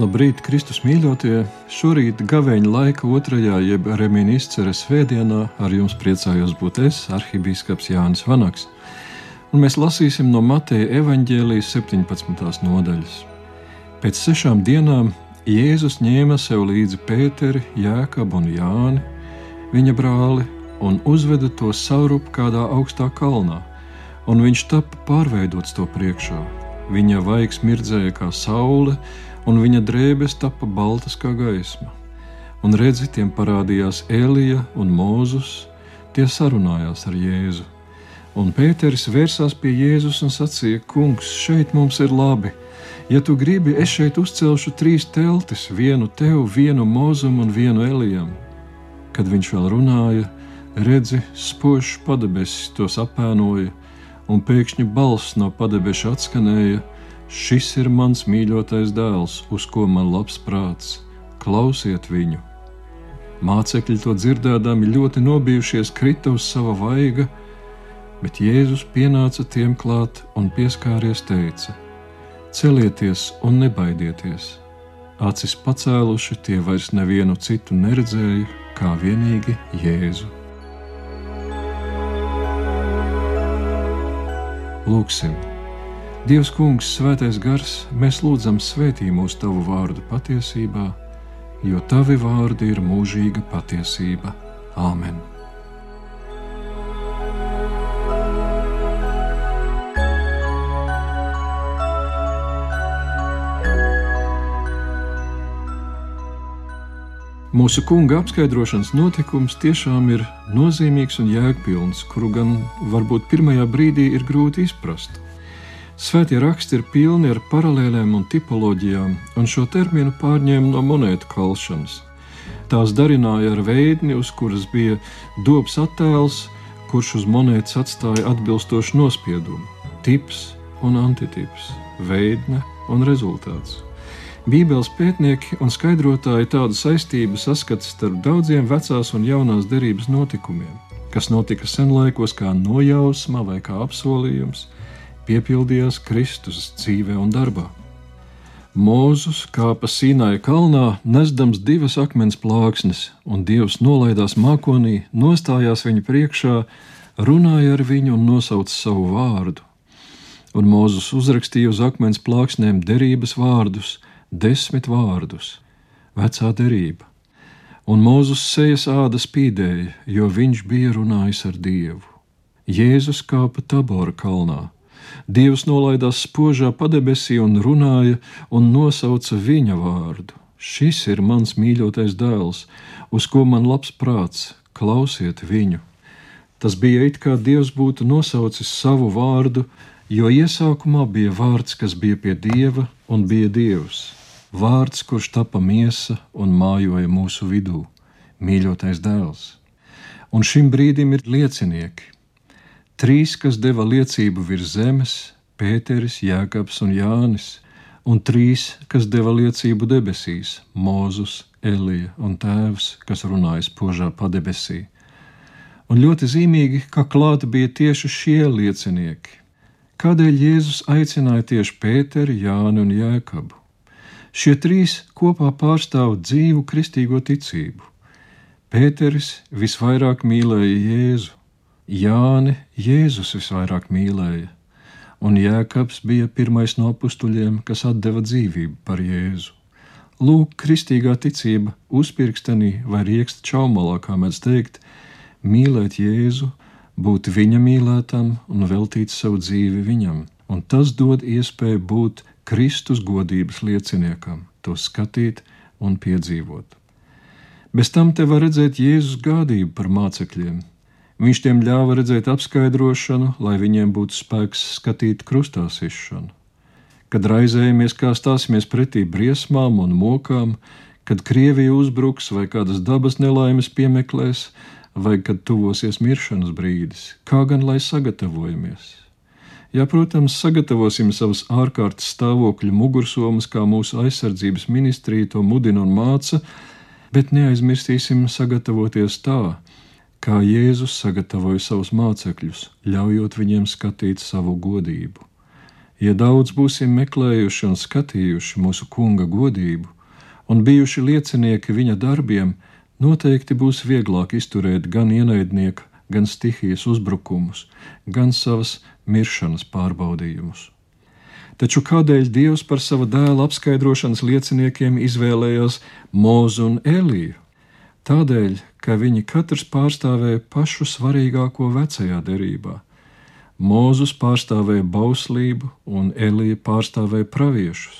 Labrīt, Kristus mīļotie! Šorīt gaveņa laika otrajā, jeb remīna izceres svētdienā ar jums priecājos būt es, arhibīskaps Jānis Vanaks. Un mēs lasīsim no Mateja evaņģēlijas 17. nodaļas. Pēc sešām dienām Jēzus ņēma sev līdzi Pēteri, Jēkabu un Jāni, viņa brāli, un uzveda to saurup kādā augstā kalnā, un viņš tapa pārveidots to priekšā. Viņa vaigs mirdzēja kā saule, un viņa drēbes tapa baltas kā gaisma. Un redzi, tiem parādījās Elija un Mūzus, tie sarunājās ar Jēzu. Un Pēteris vērsās pie Jēzus un sacīja: Kungs, šeit mums ir labi. Ja tu gribi, es šeit uzcelšu trīs teltis, vienu tev, vienu mūzum un vienu elijam. Kad viņš vēl runāja, redzi, spožs padebesis tos apēnoja, un pēkšņi balss no padebeša atskanēja: Šis ir mans mīļotais dēls, uz ko man labs prāts. Klausiet viņu! Mācekļi to dzirdēdami ļoti nobijušies, krita uz sava vaiga, bet Jēzus pienāca tiem klāt un pieskāries teica: Celieties un nebaidieties! Acis pacēluši, tie vairs nevienu citu neredzēja, kā vienīgi Jēzu. Lūksim! Dievs, Kungs, Svētais Gars, mēs lūdzam svētī mūsu tavu vārdu patiesībā, jo tavi vārdi ir mūžīga patiesība. Āmen! Mūsu kunga apskaidrošanas notikums tiešām ir nozīmīgs un jēgpilns, kuru gan varbūt pirmajā brīdī ir grūti izprast. Svētie raksti ir pilni ar paralēlēm un tipoloģijām, un šo terminu pārņēma no monētu kalšanas. Tās darināja ar veidni, uz kuras bija dobs attēls, kurš uz monētas atstāja atbilstošu nospiedumu - tips un antitips, veidne un rezultāts. Bībeles pētnieki un skaidrotāji tādu saistību saskata starp daudziem vecās un jaunās derības notikumiem, kas notika senlaikos kā nojausma vai kā apsolījums piepildījās Kristus dzīvē un darbā. Mūzus kāpa Sīnāja kalnā, nesdams divas akmens plāksnes, un Dievs nolaidās mākonī, nostājās viņa priekšā, runāja ar viņu un nosauca savu vārdu. Un Mūzus uzrakstīja uz akmens plāksnēm derības vārdus, desmit vārdus, vecā derība. Un Mūzus sejas āda spīdēja, jo viņš bija runājis ar Dievu. Jēzus kāpa Tabora kalnā Dievs nolaidās spožā padebesī un runāja un nosauca viņa vārdu. Šis ir mans mīļotais dēls, uz ko man labs prāts, klausiet viņu. Tas bija it kā Dievs būtu nosaucis savu vārdu, jo iesākumā bija vārds, kas bija pie Dieva un bija Dievs. Vārds, kurš tapa miesa un mājoja mūsu vidū, mīļotais dēls. Un šim brīdim ir liecinieki, Trīs, kas deva liecību virs zemes, Pēteris, Jēkabs un Jānis, un trīs, kas deva liecību debesīs, Mūzus, Elija un Tēvs, kas runāja spožā padebesī. Un ļoti zīmīgi, ka klāt bija tieši šie liecinieki. Kādēļ Jēzus aicināja tieši Pēteri, Jāni un Jēkabu? Šie trīs kopā pārstāv dzīvu kristīgo ticību. Pēteris visvairāk mīlēja Jēzu, Jāni Jēzus visvairāk mīlēja, un Jēkabs bija pirmais no apstuļiem, kas deva dzīvību par Jēzu. Lūk, kristīgā ticība uzpirkstenī vai rieksta čaumalā, kā mēs teikt, mīlēt Jēzu, būt viņa mīlētam un veltīt savu dzīvi viņam, un tas dod iespēju būt Kristus godības lieciniekam, to skatīt un piedzīvot. Bez tam te var redzēt Jēzus gādību par mācekļiem, Viņš tiem ļāva redzēt apskaidrošanu, lai viņiem būtu spēks skatīt krustā sišanu. Kad raizējamies, kā stāsimies pretī briesmām un mokām, kad Krievija uzbruks vai kādas dabas nelaimes piemeklēs, vai kad tuvosies miršanas brīdis, kā gan lai sagatavojamies? Jā, protams, sagatavosim savus ārkārtas stāvokļu mugursomas, kā mūsu aizsardzības ministrija to mudina un māca, bet neaizmirsīsim sagatavoties tā, kā Jēzus sagatavoja savus mācekļus, ļaujot viņiem skatīt savu godību. Ja daudz būsim meklējuši un skatījuši mūsu kunga godību un bijuši liecinieki viņa darbiem, noteikti būs vieglāk izturēt gan ienaidnieka, gan stihijas uzbrukumus, gan savas miršanas pārbaudījumus. Taču kādēļ Dievs par sava dēla apskaidrošanas lieciniekiem izvēlējās Mūzu un Eliju? Tādēļ, ka viņi katrs pārstāvēja pašu svarīgāko vecajā derībā Mūzus pārstāvēja bauslību, un Elija pārstāvēja praviešus.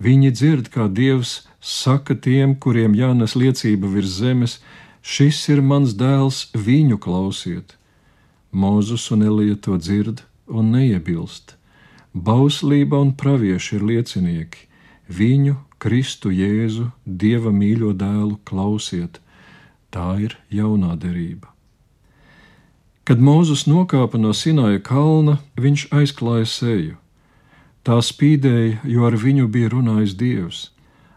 Viņi dzird, kā Dievs saka tiem, kuriem jānes liecība virs zemes: Šis ir mans dēls, viņu klausiet. Mūzus un Elija to dzird un neiebilst. Bauslība un pravieši ir liecinieki. Viņu, Kristu Jēzu, Dieva mīļo dēlu, klausiet. Tā ir jaunā derība. Kad Mozus nokāpa no Sinaja kalna, viņš aizklāja seju. Tā spīdēja, jo ar viņu bija runājis Dievs.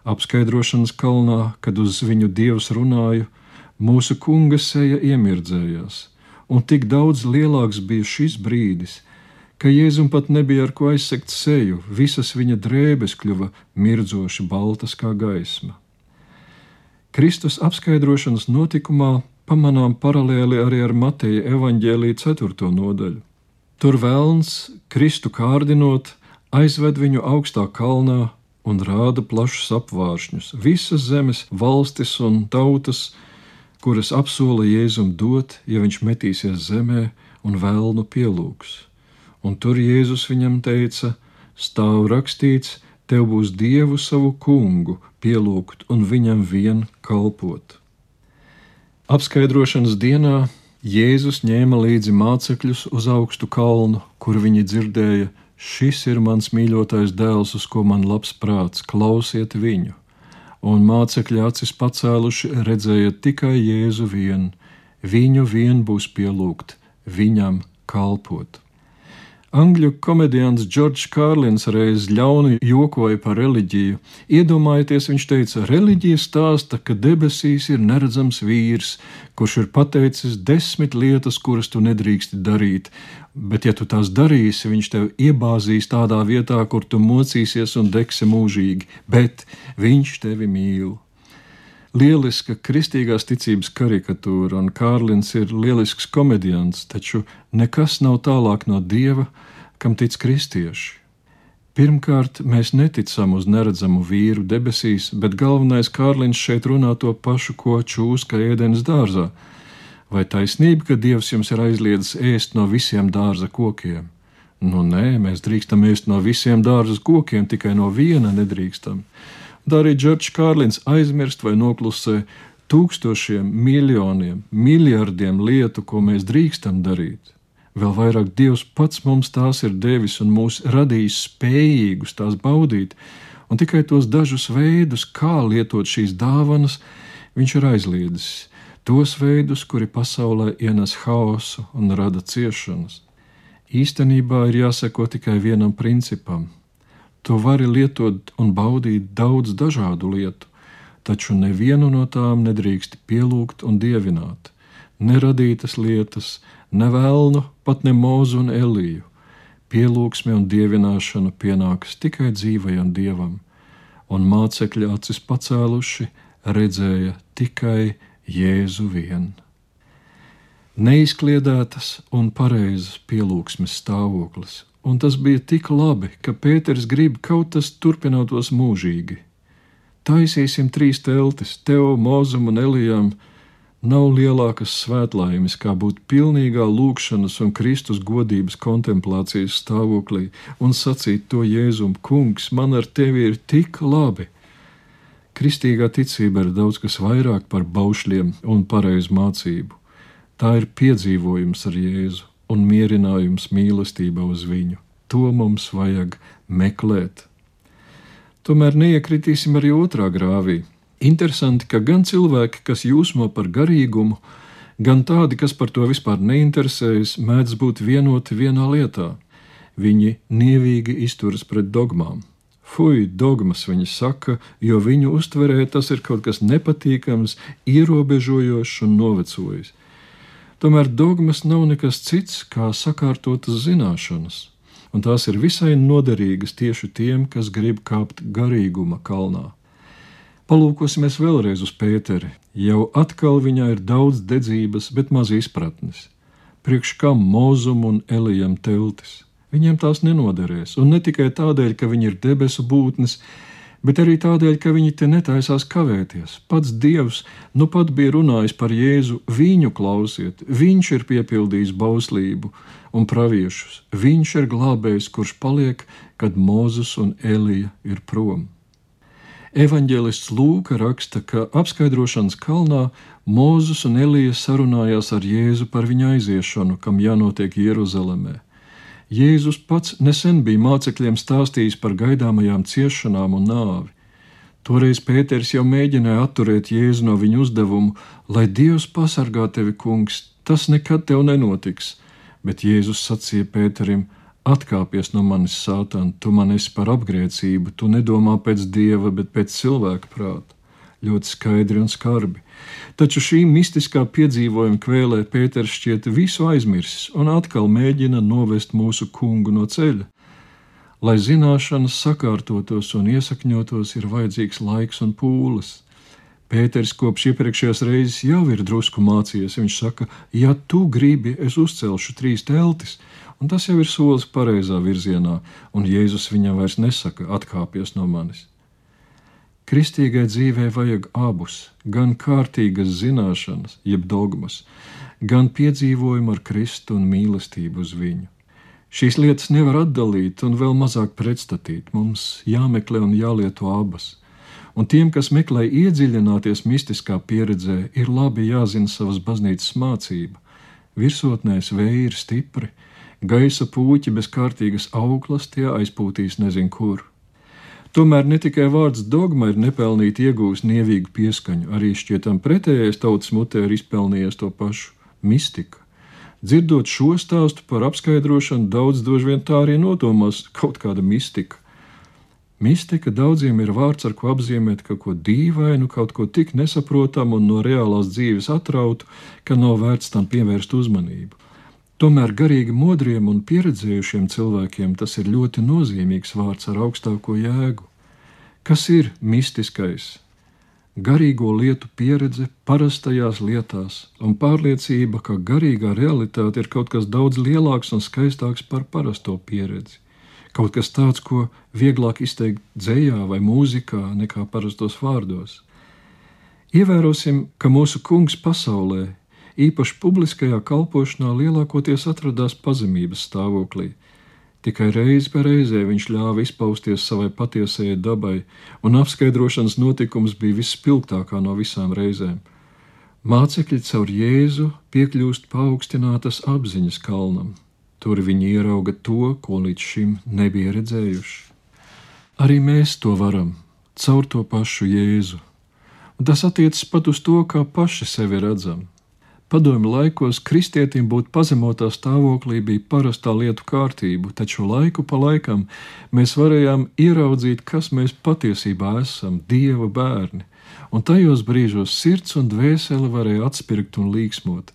Apskaidrošanas kalnā, kad uz viņu Dievs runāja, mūsu kunga seja iemirdzējās, un tik daudz lielāks bija šis brīdis, ka Jēzum pat nebija ar ko aizsegt seju, visas viņa drēbes kļuva mirdzoši baltas kā gaisma. Kristus apskaidrošanas notikumā pamanām paralēli arī ar Mateja evaņģēlīja 4. nodaļu. Tur vēlns, Kristu kārdinot, aizved viņu augstā kalnā un rāda plašus apvāršņus, visas zemes, valstis un tautas, kuras apsola Jēzum dot, ja viņš metīsies zemē un vēlnu pielūgs. Un tur Jēzus viņam teica: Stāv rakstīts, tev būs dievu savu kungu pielūgt un viņam vien kalpot. Apskaidrošanas dienā Jēzus ņēma līdzi mācekļus uz augstu kalnu, kur viņi dzirdēja: Šis ir mans mīļotais dēls, uz ko man labs prāts, klausiet viņu! Un mācekļi acis pacēluši redzēja tikai Jēzu vienu, viņu vien būs pielūgt, viņam kalpot. Angļu komediants Džordžs Kārlins reiz ļauni jokoja par reliģiju. Iedomājieties, viņš teica, reliģija stāsta, ka debesīs ir neredzams vīrs, kurš ir pateicis desmit lietas, kuras tu nedrīksti darīt, bet ja tu tās darīsi, viņš tev iebāzīs tādā vietā, kur tu mocīsies un degsi mūžīgi, bet viņš tevi mīl lieliska kristīgās ticības karikatūra, un Kārlins ir lielisks komediants, taču nekas nav tālāk no dieva, kam tic kristieši. Pirmkārt, mēs neticam uz neredzamu vīru debesīs, bet galvenais Kārlins šeit runā to pašu, ko čūska ēdienas dārzā. Vai taisnība, ka Dievs jums ir aizliedzis ēst no visiem dārza kokiem? Nu, nē, mēs drīkstam ēst no visiem dārza kokiem, tikai no viena nedrīkstam. Tā arī Džordžs Kārlins aizmirst vai noklusē tūkstošiem, miljoniem, miljardiem lietu, ko mēs drīkstam darīt. Vēl vairāk Dievs pats mums tās ir devis un mūs radījis spējīgus tās baudīt, un tikai tos dažus veidus, kā lietot šīs dāvanas, viņš ir aizliedzis. Tos veidus, kuri pasaulē ienes haosu un rada ciešanas. Īstenībā ir jāseko tikai vienam principam Tu vari lietot un baudīt daudz dažādu lietu, taču nevienu no tām nedrīkst pielūgt un dievināt. Neradītas lietas, ne vēlnu, pat ne mūzu un eliju. Pielūgsme un dievināšana pienākas tikai dzīvajam dievam, un mācekļi acis pacēluši redzēja tikai Jēzu vien. Neizkliedētas un pareizas pielūgsmes stāvoklis un tas bija tik labi, ka Pēters grib kaut tas turpinātos mūžīgi. Taisīsim trīs teltis, tev, Mozum un Elijam. Nav lielākas svētlaimes, kā būt pilnīgā lūkšanas un Kristus godības kontemplācijas stāvoklī un sacīt to Jēzum, Kungs, man ar tevi ir tik labi. Kristīgā ticība ir daudz kas vairāk par baušļiem un pareizu mācību. Tā ir piedzīvojums ar Jēzu un mierinājums mīlestībā uz viņu. To mums vajag meklēt. Tomēr neiekritīsim arī otrā grāvī. Interesanti, ka gan cilvēki, kas jūsmo par garīgumu, gan tādi, kas par to vispār neinteresējas, mēdz būt vienoti vienā lietā. Viņi nievīgi izturas pret dogmām. Fui, dogmas viņi saka, jo viņu uztverē tas ir kaut kas nepatīkams, ierobežojošs un novecojis. Tomēr dogmas nav nekas cits kā sakārtotas zināšanas. un tās ir visai noderīgas tieši tiem, kas grib kāpt garīguma kalnā. Palūkosimies vēlreiz uz Pēteri. Jau atkal viņā ir daudz dedzības, bet maz izpratnes. Priekš kam mūzum un elijam teltis? Viņiem tās nenoderēs, un ne tikai tādēļ, ka viņi ir debesu būtnes, bet arī tādēļ, ka viņi te netaisās kavēties. Pats Dievs nu pat bija runājis par Jēzu, viņu klausiet, viņš ir piepildījis bauslību un praviešus, viņš ir glābējs, kurš paliek, kad Mozus un Elija ir prom. Evanģēlists Lūka raksta, ka apskaidrošanas kalnā Mozus un Elija sarunājās ar Jēzu par viņa aiziešanu, kam jānotiek Jeruzalemē. Jēzus pats nesen bija mācekļiem stāstījis par gaidāmajām ciešanām un nāvi. Toreiz Pēters jau mēģināja atturēt Jēzu no viņa uzdevumu, lai Dievs pasargā tevi, kungs, tas nekad tev nenotiks, bet Jēzus sacīja Pēterim: Atkāpies no manis, Sātan, tu man esi par apgrēcību, tu nedomā pēc dieva, bet pēc cilvēka prāta ļoti skaidri un skarbi. Taču šī mistiskā piedzīvojuma kvēlē Pēters šķiet visu aizmirsis un atkal mēģina novest mūsu kungu no ceļa. Lai zināšanas sakārtotos un iesakņotos, ir vajadzīgs laiks un pūles. Pēters kopš iepriekšējās reizes jau ir drusku mācījies. Viņš saka, ja tu gribi, es uzcelšu trīs teltis, un tas jau ir solis pareizā virzienā, un Jēzus viņam vairs nesaka, atkāpies no manis. Kristīgai dzīvē vajag abus, gan kārtīgas zināšanas, jeb dogmas, gan piedzīvojumu ar Kristu un mīlestību uz viņu. Šīs lietas nevar atdalīt un vēl mazāk pretstatīt. Mums jāmeklē un jālieto abas. Un tiem, kas meklē iedziļināties mistiskā pieredzē, ir labi jāzina savas baznīcas mācība. Virsotnēs vēji ir stipri, gaisa puķi bez kārtīgas auglas tie aizpūtīs nezin kur. Tomēr ne tikai vārds dogma ir nepelnīti iegūst nievīgu pieskaņu, arī šķietam pretējais tautas mutē ir izpelnījies to pašu - mistika. Dzirdot šo stāstu par apskaidrošanu, daudz droši vien tā arī nodomās kaut kāda mistika. Mistika daudziem ir vārds, ar ko apzīmēt kaut ko dīvainu, kaut ko tik nesaprotamu un no reālās dzīves atrautu, ka nav vērts tam pievērst uzmanību. Tomēr garīgi modriem un pieredzējušiem cilvēkiem tas ir ļoti nozīmīgs vārds ar augstāko jēgu. Kas ir mistiskais? Garīgo lietu pieredze parastajās lietās un pārliecība, ka garīgā realitāte ir kaut kas daudz lielāks un skaistāks par parasto pieredzi. Kaut kas tāds, ko vieglāk izteikt dzējā vai mūzikā nekā parastos vārdos. Ievērosim, ka mūsu kungs pasaulē īpaši publiskajā kalpošanā lielākoties atradās pazemības stāvoklī. Tikai reizi pa reizē viņš ļāva izpausties savai patiesajai dabai, un apskaidrošanas notikums bija visspilgtākā no visām reizēm. Mācekļi caur Jēzu piekļūst paaugstinātas apziņas kalnam. Tur viņi ierauga to, ko līdz šim nebija redzējuši. Arī mēs to varam caur to pašu Jēzu. Un tas attiecas pat uz to, kā paši sevi redzam. Padomju laikos kristietim būt pazemotā stāvoklī bija parastā lietu kārtība, taču laiku pa laikam mēs varējām ieraudzīt, kas mēs patiesībā esam, Dieva bērni, un tajos brīžos sirds un dvēsele varēja atspirkt un līksmot.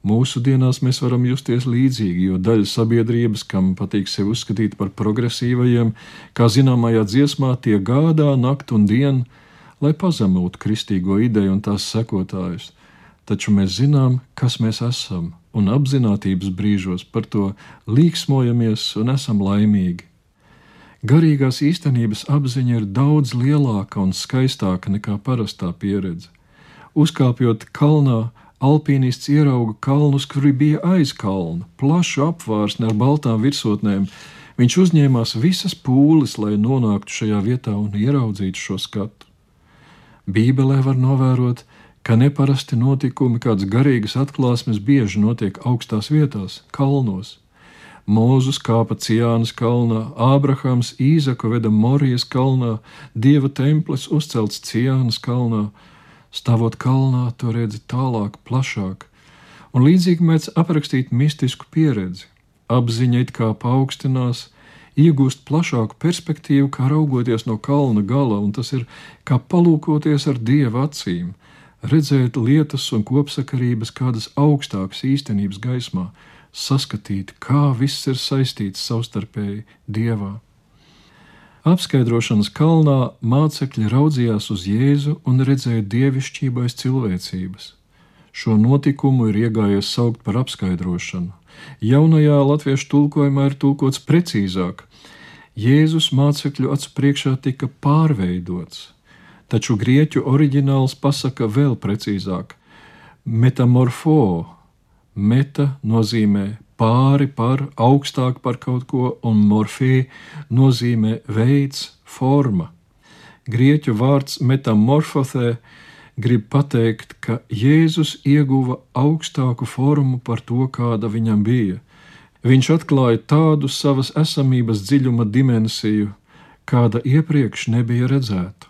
Mūsu dienās mēs varam justies līdzīgi, jo daļa sabiedrības, kam patīk sevi uzskatīt par progresīvajiem, kā zināmajā dziesmā, tie gādā nakti un dienu, lai pazemotu kristīgo ideju un tās sekotājus taču mēs zinām, kas mēs esam, un apziņotības brīžos par to līksmojamies un esam laimīgi. Garīgās īstenības apziņa ir daudz lielāka un skaistāka nekā parastā pieredze. Uzkāpjot kalnā, alpīnists ierauga kalnus, kuri bija aiz kalna, plašu apvārsni ar baltām virsotnēm. Viņš uzņēmās visas pūles, lai nonāktu šajā vietā un ieraudzītu šo skatu. Bībelē var novērot, ka neparasti notikumi, kādas garīgas atklāsmes bieži notiek augstās vietās, kalnos. Mūzus kāpa Ciānas kalnā, Ābrahams Īzaku veda Morijas kalnā, Dieva templis uzcelts Ciānas kalnā. Stāvot kalnā, to redzi tālāk, plašāk, un līdzīgi mēdz aprakstīt mistisku pieredzi. Apziņa it kā paaugstinās, iegūst plašāku perspektīvu, kā raugoties no kalna gala, un tas ir kā palūkoties ar dieva acīm, redzēt lietas un kopsakarības kādas augstākas īstenības gaismā. saskatīt, kā viss ir saistīts savstarpēji Dievā. Apskaidrošanas kalnā mācekļi raudzījās uz Jēzu un redzēja dievišķībais cilvēcības. Šo notikumu ir iegājies saukt par apskaidrošanu. Jaunajā latviešu tulkojumā ir tulkots precīzāk. Jēzus mācekļu acu priekšā tika pārveidots, taču grieķu oriģināls pasaka vēl precīzāk - metamorfo. Meta nozīmē pāri par, augstāk par kaut ko, un morfē nozīmē veids, forma. Grieķu vārds metamorfothē grib pateikt, ka Jēzus ieguva augstāku formu par to, kāda viņam bija. Viņš atklāja tādu savas esamības dziļuma dimensiju, kāda iepriekš nebija redzēta.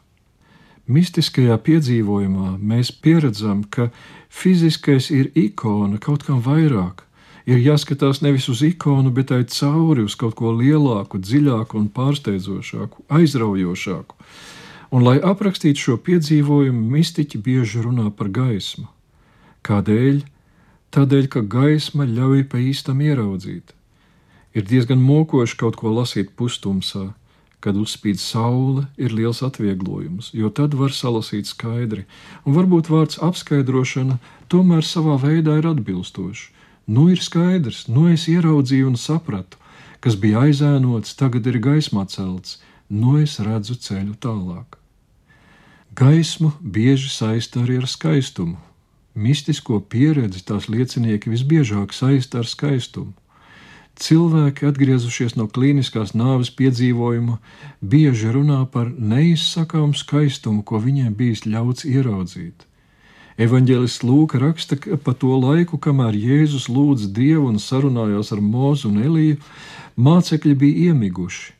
Mistiskajā piedzīvojumā mēs pieredzam, ka fiziskais ir ikona kaut kam vairāk, ir jāskatās nevis uz ikonu, bet tai cauri uz kaut ko lielāku, dziļāku un pārsteidzošāku, aizraujošāku. Un, lai aprakstītu šo piedzīvojumu, mistiķi bieži runā par gaismu. Kādēļ? Tādēļ, ka gaisma ļauj pa īstam ieraudzīt. Ir diezgan mokoši kaut ko lasīt pustumsā, kad uzspīd saule, ir liels atvieglojums, jo tad var salasīt skaidri, un varbūt vārds apskaidrošana tomēr savā veidā ir atbilstošs Nu ir skaidrs, nu es ieraudzīju un sapratu, kas bija aizēnots, tagad ir gaismā celts, nu es redzu ceļu tālāk. Gaismu bieži saista arī ar skaistumu. Mistisko pieredzi tās liecinieki visbiežāk saista ar skaistumu. Cilvēki, atgriezušies no klīniskās nāves piedzīvojuma, bieži runā par neizsakāmu skaistumu, ko viņiem bijis ļauts ieraudzīt. Evanģēlists Lūka raksta, ka pa to laiku, kamēr Jēzus lūdza Dievu un sarunājās ar Mūzu un Eliju, mācekļi bija iemiguši.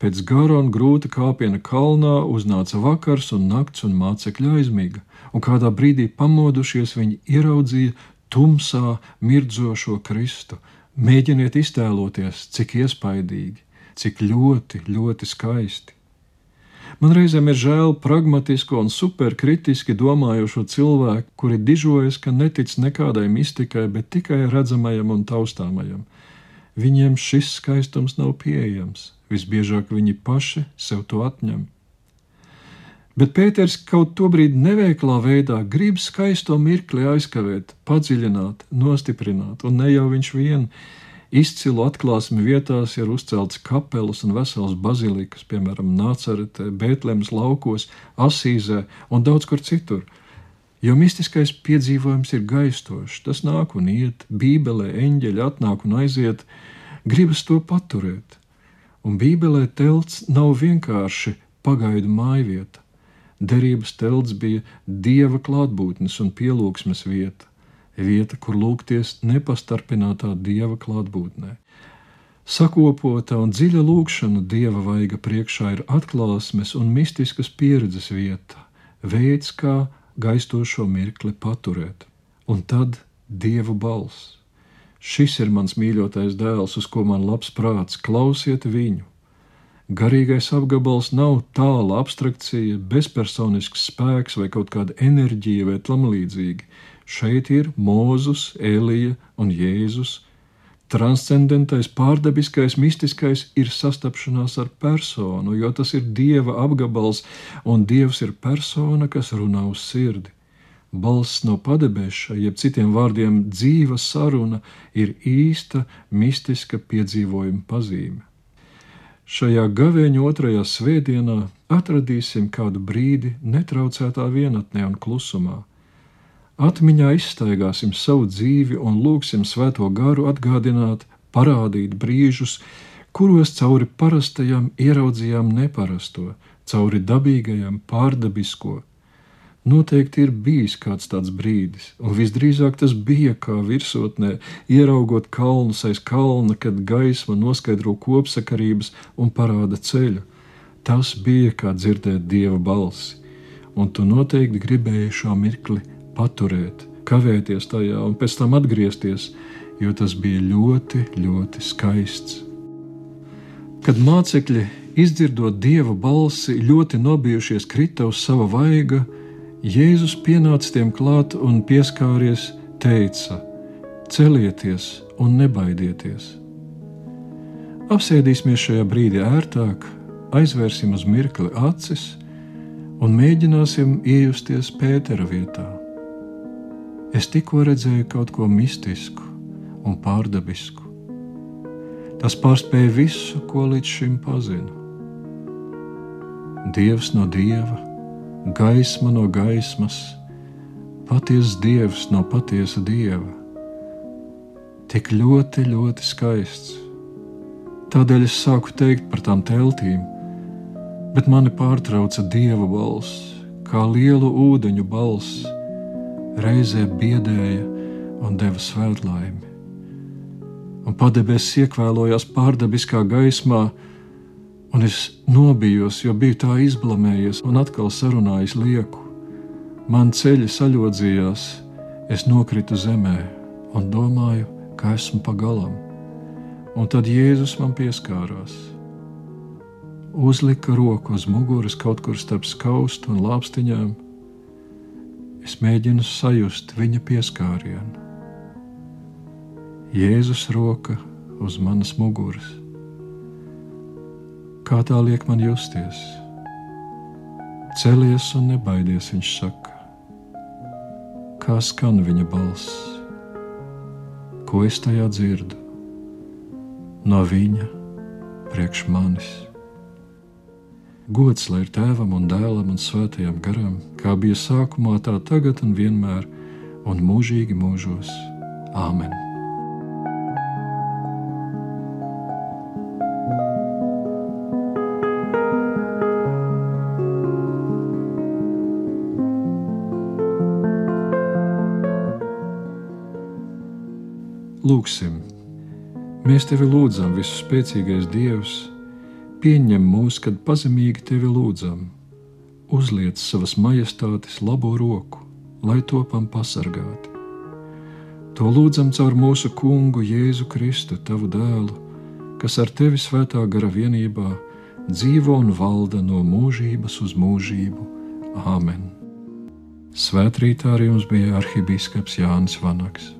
Pēc gara un grūta kāpiena kalnā uznāca vakars un nakts, un mācekļi aizmiga, un kādā brīdī pamodušies, viņi ieraudzīja tumsā mirdzošo Kristu. Mēģiniet iztēloties, cik iespaidīgi, cik ļoti, ļoti skaisti. Man reizēm ir žēl pragmatisko un superkritiski domājošo cilvēku, kuri dižojas, ka netic nekādai mistikai, bet tikai redzamajam un taustāmajam. Viņiem šis skaistums nav pieejams, visbiežāk viņi paši sev to atņem. Bet Pēters kaut to brīdi neveiklā veidā grib skaisto mirkli aizkavēt, padziļināt, nostiprināt, un ne jau viņš viens Izcilu atklāsmi vietās ir uzceltas kapelas un veselas bazilikas, piemēram, Nācaretē, Bētlemes laukos, Asīzē un daudz kur citur. Jo mistiskais piedzīvojums ir gaistošs, tas nāk un iet, Bībelē eņģeļi atnāk un aiziet, gribas to paturēt. Un Bībelē telts nav vienkārši pagaidu mājvieta. Derības telts bija dieva klātbūtnes un pielūgsmes vieta vieta, kur lūgties nepastarpinātā dieva klātbūtnē. Sakopota un dziļa lūkšana dieva vaiga priekšā ir atklāsmes un mistiskas pieredzes vieta, veids, kā gaistošo mirkli paturēt, un tad dieva balss. Šis ir mans mīļotais dēls, uz ko man labs prāts, klausiet viņu. Garīgais apgabals nav tāla abstrakcija, bezpersonisks spēks vai kaut kāda enerģija vai tam līdzīga. Šeit ir Mūzus, Elija un Jēzus. Transcendentais, pārdabiskais, mistiskais ir sastapšanās ar personu, jo tas ir dieva apgabals, un dievs ir persona, kas runā uz sirdi. Balss no padebeša, jeb citiem vārdiem, dzīva saruna ir īsta mistiska piedzīvojuma pazīme. Šajā gavēņa otrajā svētdienā atradīsim kādu brīdi netraucētā vienatnē un klusumā Atmiņā izstaigāsim savu dzīvi un lūgsim Svēto garu atgādināt, parādīt brīžus, kuros cauri parastajam ieraudzījām neparasto, cauri dabīgajam pārdabisko. Noteikti ir bijis kāds tāds brīdis, un visdrīzāk tas bija kā virsotnē, ieraugot kalnus aiz kalna, kad gaisma noskaidro kopsakarības un parāda ceļu. Tas bija kā dzirdēt dieva balsi, un tu noteikti gribēji šo mirkli paturēt, kavēties tajā un pēc tam atgriezties, jo tas bija ļoti, ļoti skaists. Kad mācekļi, izdzirdot dieva balsi, ļoti nobijušies, krita uz sava vaiga, Jēzus pienāca tiem klāt un pieskāries, teica: Celieties un nebaidieties. Apsēdīsimies šajā brīdī ērtāk, aizvērsim uz mirkli acis un mēģināsim iejusties Pētera vietā. Es tikko redzēju kaut ko mistisku un pārdabisku. Tas pārspēja visu, ko līdz šim pazinu. Dievs no dieva, gaisma no gaismas, patiesa dievs no patiesa dieva. Tik ļoti, ļoti skaists. Tādēļ es sāku teikt par tām teltīm, bet mani pārtrauca dieva balss, kā lielu ūdeņu balss, reizē biedēja un deva svētlaimi. Un padebesis iekvēlojās pārdabiskā gaismā, un es nobijos, jo biju tā izblamējies un atkal sarunājis lieku. Man ceļi saļodzījās, es nokritu zemē un domāju, ka esmu pagalam. Un tad Jēzus man pieskārās uzlika roku uz muguras kaut kur starp skaustu un lāpstiņām. Es mēģinu sajust viņa pieskārienu. Jēzus roka uz manas muguras. Kā tā liek man justies? Celies un nebaidies, viņš saka. Kā skan viņa balss? Ko es tajā dzirdu? No viņa priekš manis. Gods lai ir tēvam un dēlam un svētajam garam, kā bija sākumā, tā tagad un vienmēr, un mūžīgi mūžos. Āmen! Lūksim! Mēs tevi lūdzam, visu spēcīgais Dievs! pieņem mūs, kad pazemīgi tevi lūdzam, uzliec savas majestātes labo roku, lai topam pasargāti. To lūdzam caur mūsu kungu Jēzu Kristu, tavu dēlu, kas ar tevi svētā gara vienībā dzīvo un valda no mūžības uz mūžību. Āmen! Svētrītā arī jums bija arhibīskaps Jānis Vanaks.